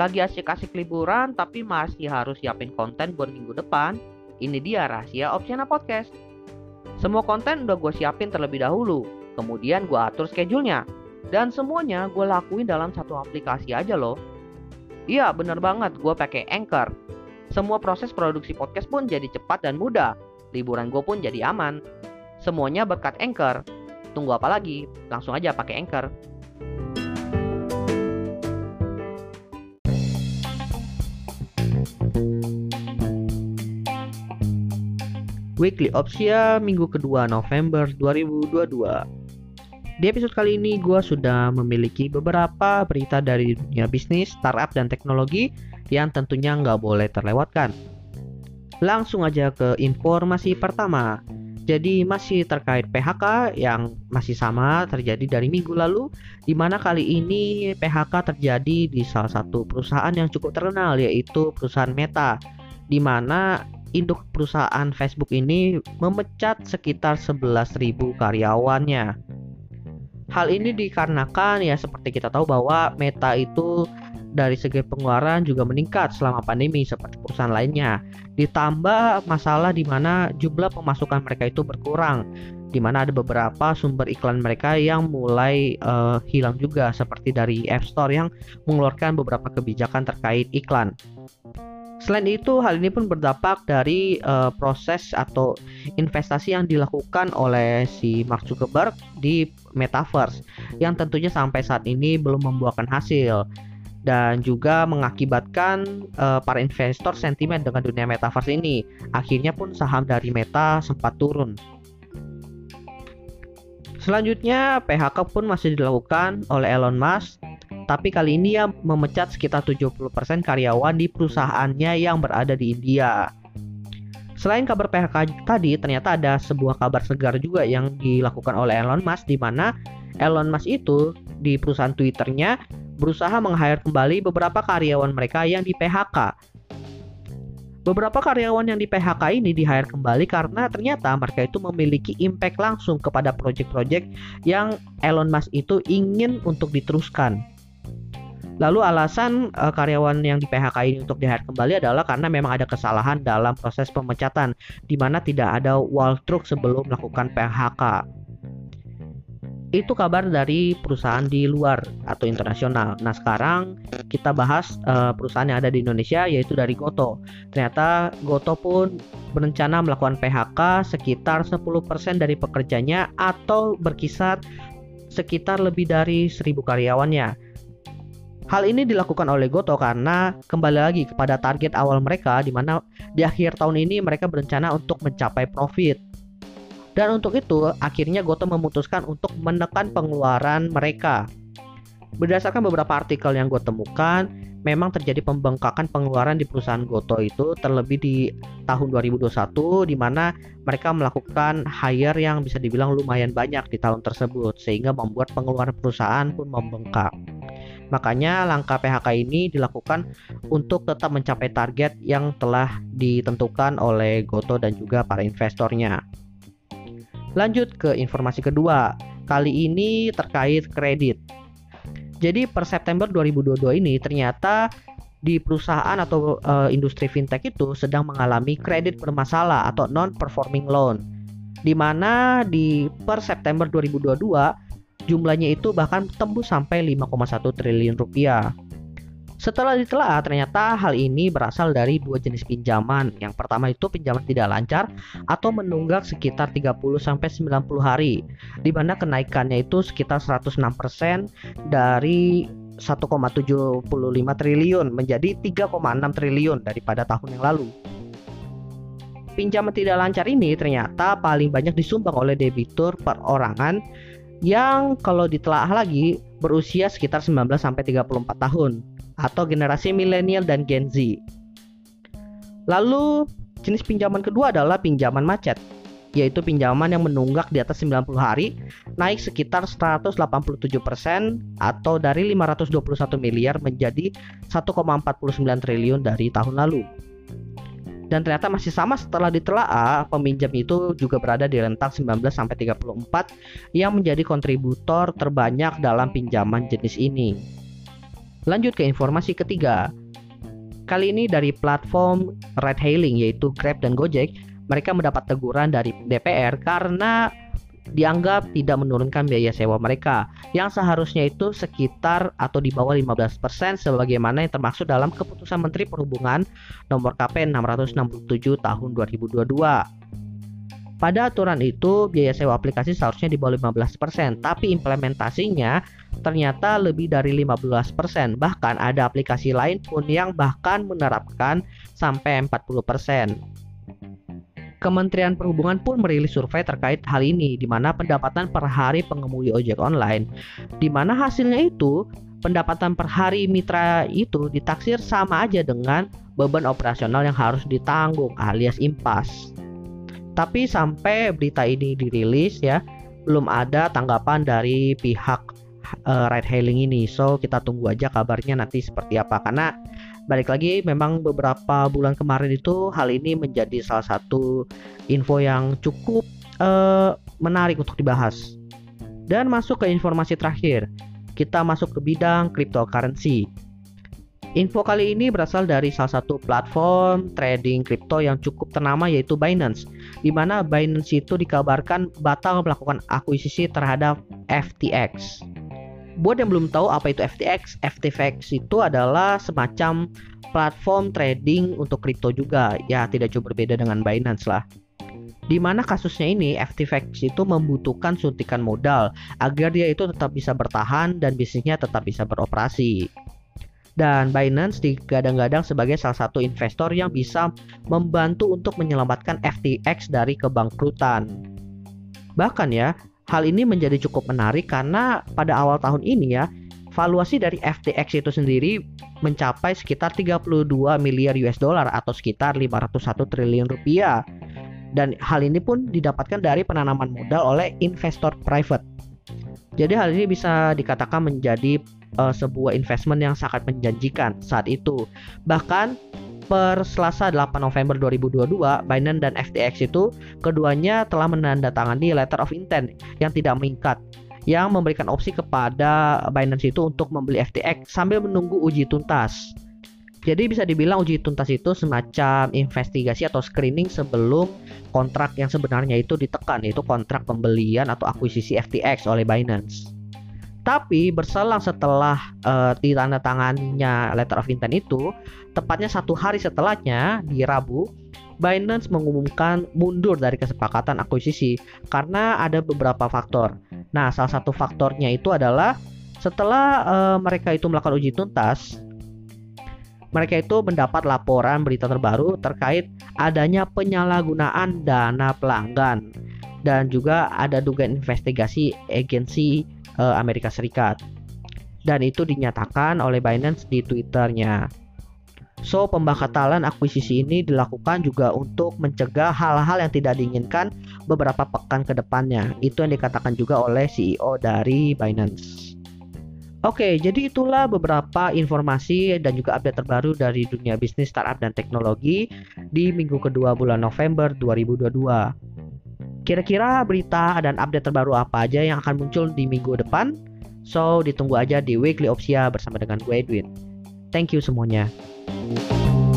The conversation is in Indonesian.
Lagi asik-asik liburan tapi masih harus siapin konten buat minggu depan? Ini dia rahasia Opsiana Podcast. Semua konten udah gue siapin terlebih dahulu, kemudian gue atur schedule-nya. Dan semuanya gue lakuin dalam satu aplikasi aja loh. Iya bener banget, gue pakai Anchor. Semua proses produksi podcast pun jadi cepat dan mudah. Liburan gue pun jadi aman. Semuanya berkat Anchor. Tunggu apa lagi? Langsung aja pakai Anchor. Weekly Opsia minggu kedua November 2022. Di episode kali ini gue sudah memiliki beberapa berita dari dunia bisnis, startup, dan teknologi yang tentunya nggak boleh terlewatkan. Langsung aja ke informasi pertama. Jadi masih terkait PHK yang masih sama terjadi dari minggu lalu, di mana kali ini PHK terjadi di salah satu perusahaan yang cukup terkenal yaitu perusahaan Meta, di mana induk perusahaan Facebook ini memecat sekitar 11.000 karyawannya. Hal ini dikarenakan ya seperti kita tahu bahwa Meta itu dari segi pengeluaran juga meningkat selama pandemi seperti perusahaan lainnya. Ditambah masalah di mana jumlah pemasukan mereka itu berkurang, di mana ada beberapa sumber iklan mereka yang mulai uh, hilang juga seperti dari App Store yang mengeluarkan beberapa kebijakan terkait iklan. Selain itu, hal ini pun berdampak dari uh, proses atau investasi yang dilakukan oleh si Mark Zuckerberg di metaverse yang tentunya sampai saat ini belum membuahkan hasil dan juga mengakibatkan uh, para investor sentimen dengan dunia metaverse ini. Akhirnya pun saham dari Meta sempat turun. Selanjutnya, PHK pun masih dilakukan oleh Elon Musk tapi kali ini ia memecat sekitar 70% karyawan di perusahaannya yang berada di India. Selain kabar PHK tadi, ternyata ada sebuah kabar segar juga yang dilakukan oleh Elon Musk di mana Elon Musk itu di perusahaan Twitternya berusaha meng-hire kembali beberapa karyawan mereka yang di PHK. Beberapa karyawan yang di PHK ini di-hire kembali karena ternyata mereka itu memiliki impact langsung kepada proyek-proyek yang Elon Musk itu ingin untuk diteruskan. Lalu alasan uh, karyawan yang di PHK ini untuk di kembali adalah karena memang ada kesalahan dalam proses pemecatan di mana tidak ada walkthrough sebelum melakukan PHK. Itu kabar dari perusahaan di luar atau internasional. Nah, sekarang kita bahas uh, perusahaan yang ada di Indonesia yaitu dari Goto. Ternyata Goto pun berencana melakukan PHK sekitar 10% dari pekerjanya atau berkisar sekitar lebih dari 1000 karyawannya. Hal ini dilakukan oleh Goto karena kembali lagi kepada target awal mereka di mana di akhir tahun ini mereka berencana untuk mencapai profit. Dan untuk itu, akhirnya Goto memutuskan untuk menekan pengeluaran mereka. Berdasarkan beberapa artikel yang gue temukan, memang terjadi pembengkakan pengeluaran di perusahaan Goto itu terlebih di tahun 2021 di mana mereka melakukan hire yang bisa dibilang lumayan banyak di tahun tersebut sehingga membuat pengeluaran perusahaan pun membengkak. Makanya langkah PHK ini dilakukan untuk tetap mencapai target yang telah ditentukan oleh Goto dan juga para investornya. Lanjut ke informasi kedua, kali ini terkait kredit. Jadi per September 2022 ini ternyata di perusahaan atau uh, industri fintech itu sedang mengalami kredit bermasalah atau non performing loan. Di mana di per September 2022 Jumlahnya itu bahkan tembus sampai 5,1 triliun rupiah. Setelah ditelaah, ternyata hal ini berasal dari dua jenis pinjaman. Yang pertama itu pinjaman tidak lancar atau menunggak sekitar 30 sampai 90 hari, di mana kenaikannya itu sekitar 106% dari 1,75 triliun menjadi 3,6 triliun daripada tahun yang lalu. Pinjaman tidak lancar ini ternyata paling banyak disumbang oleh debitur perorangan yang kalau ditelaah lagi berusia sekitar 19 sampai 34 tahun atau generasi milenial dan Gen Z. Lalu jenis pinjaman kedua adalah pinjaman macet, yaitu pinjaman yang menunggak di atas 90 hari, naik sekitar 187% atau dari 521 miliar menjadi 1,49 triliun dari tahun lalu dan ternyata masih sama setelah ditelaah peminjam itu juga berada di rentang 19 sampai 34 yang menjadi kontributor terbanyak dalam pinjaman jenis ini. Lanjut ke informasi ketiga. Kali ini dari platform ride hailing yaitu Grab dan Gojek, mereka mendapat teguran dari DPR karena dianggap tidak menurunkan biaya sewa mereka yang seharusnya itu sekitar atau di bawah 15% sebagaimana yang termaksud dalam keputusan Menteri Perhubungan nomor KP 667 tahun 2022. Pada aturan itu, biaya sewa aplikasi seharusnya di bawah 15%, tapi implementasinya ternyata lebih dari 15%. Bahkan ada aplikasi lain pun yang bahkan menerapkan sampai 40%. Kementerian Perhubungan pun merilis survei terkait hal ini, di mana pendapatan per hari pengemudi ojek online, di mana hasilnya itu pendapatan per hari mitra itu ditaksir sama aja dengan beban operasional yang harus ditanggung alias impas. Tapi sampai berita ini dirilis ya, belum ada tanggapan dari pihak uh, ride hailing ini. So kita tunggu aja kabarnya nanti seperti apa karena balik lagi memang beberapa bulan kemarin itu hal ini menjadi salah satu info yang cukup uh, menarik untuk dibahas. Dan masuk ke informasi terakhir, kita masuk ke bidang cryptocurrency. Info kali ini berasal dari salah satu platform trading kripto yang cukup ternama yaitu Binance, di mana Binance itu dikabarkan batal melakukan akuisisi terhadap FTX buat yang belum tahu apa itu FTX, FTX itu adalah semacam platform trading untuk kripto juga. Ya, tidak jauh berbeda dengan Binance lah. Di mana kasusnya ini FTX itu membutuhkan suntikan modal agar dia itu tetap bisa bertahan dan bisnisnya tetap bisa beroperasi. Dan Binance digadang-gadang sebagai salah satu investor yang bisa membantu untuk menyelamatkan FTX dari kebangkrutan. Bahkan ya, Hal ini menjadi cukup menarik karena pada awal tahun ini ya, valuasi dari FTX itu sendiri mencapai sekitar 32 miliar US dollar atau sekitar 501 triliun rupiah. Dan hal ini pun didapatkan dari penanaman modal oleh investor private. Jadi hal ini bisa dikatakan menjadi uh, sebuah investment yang sangat menjanjikan saat itu. Bahkan per Selasa 8 November 2022, Binance dan FTX itu keduanya telah menandatangani letter of intent yang tidak mengikat yang memberikan opsi kepada Binance itu untuk membeli FTX sambil menunggu uji tuntas. Jadi bisa dibilang uji tuntas itu semacam investigasi atau screening sebelum kontrak yang sebenarnya itu ditekan yaitu kontrak pembelian atau akuisisi FTX oleh Binance. Tapi berselang setelah uh, ditandatangannya letter of intent itu, tepatnya satu hari setelahnya di Rabu, Binance mengumumkan mundur dari kesepakatan akuisisi karena ada beberapa faktor. Nah, salah satu faktornya itu adalah setelah uh, mereka itu melakukan uji tuntas, mereka itu mendapat laporan berita terbaru terkait adanya penyalahgunaan dana pelanggan dan juga ada dugaan investigasi agensi uh, Amerika Serikat. Dan itu dinyatakan oleh Binance di Twitternya. So, pembakatalan akuisisi ini dilakukan juga untuk mencegah hal-hal yang tidak diinginkan beberapa pekan ke depannya. Itu yang dikatakan juga oleh CEO dari Binance. Oke, jadi itulah beberapa informasi dan juga update terbaru dari dunia bisnis startup dan teknologi di minggu kedua bulan November 2022. Kira-kira berita dan update terbaru apa aja yang akan muncul di minggu depan? So, ditunggu aja di Weekly Opsia bersama dengan gue Edwin. Thank you semuanya. thank you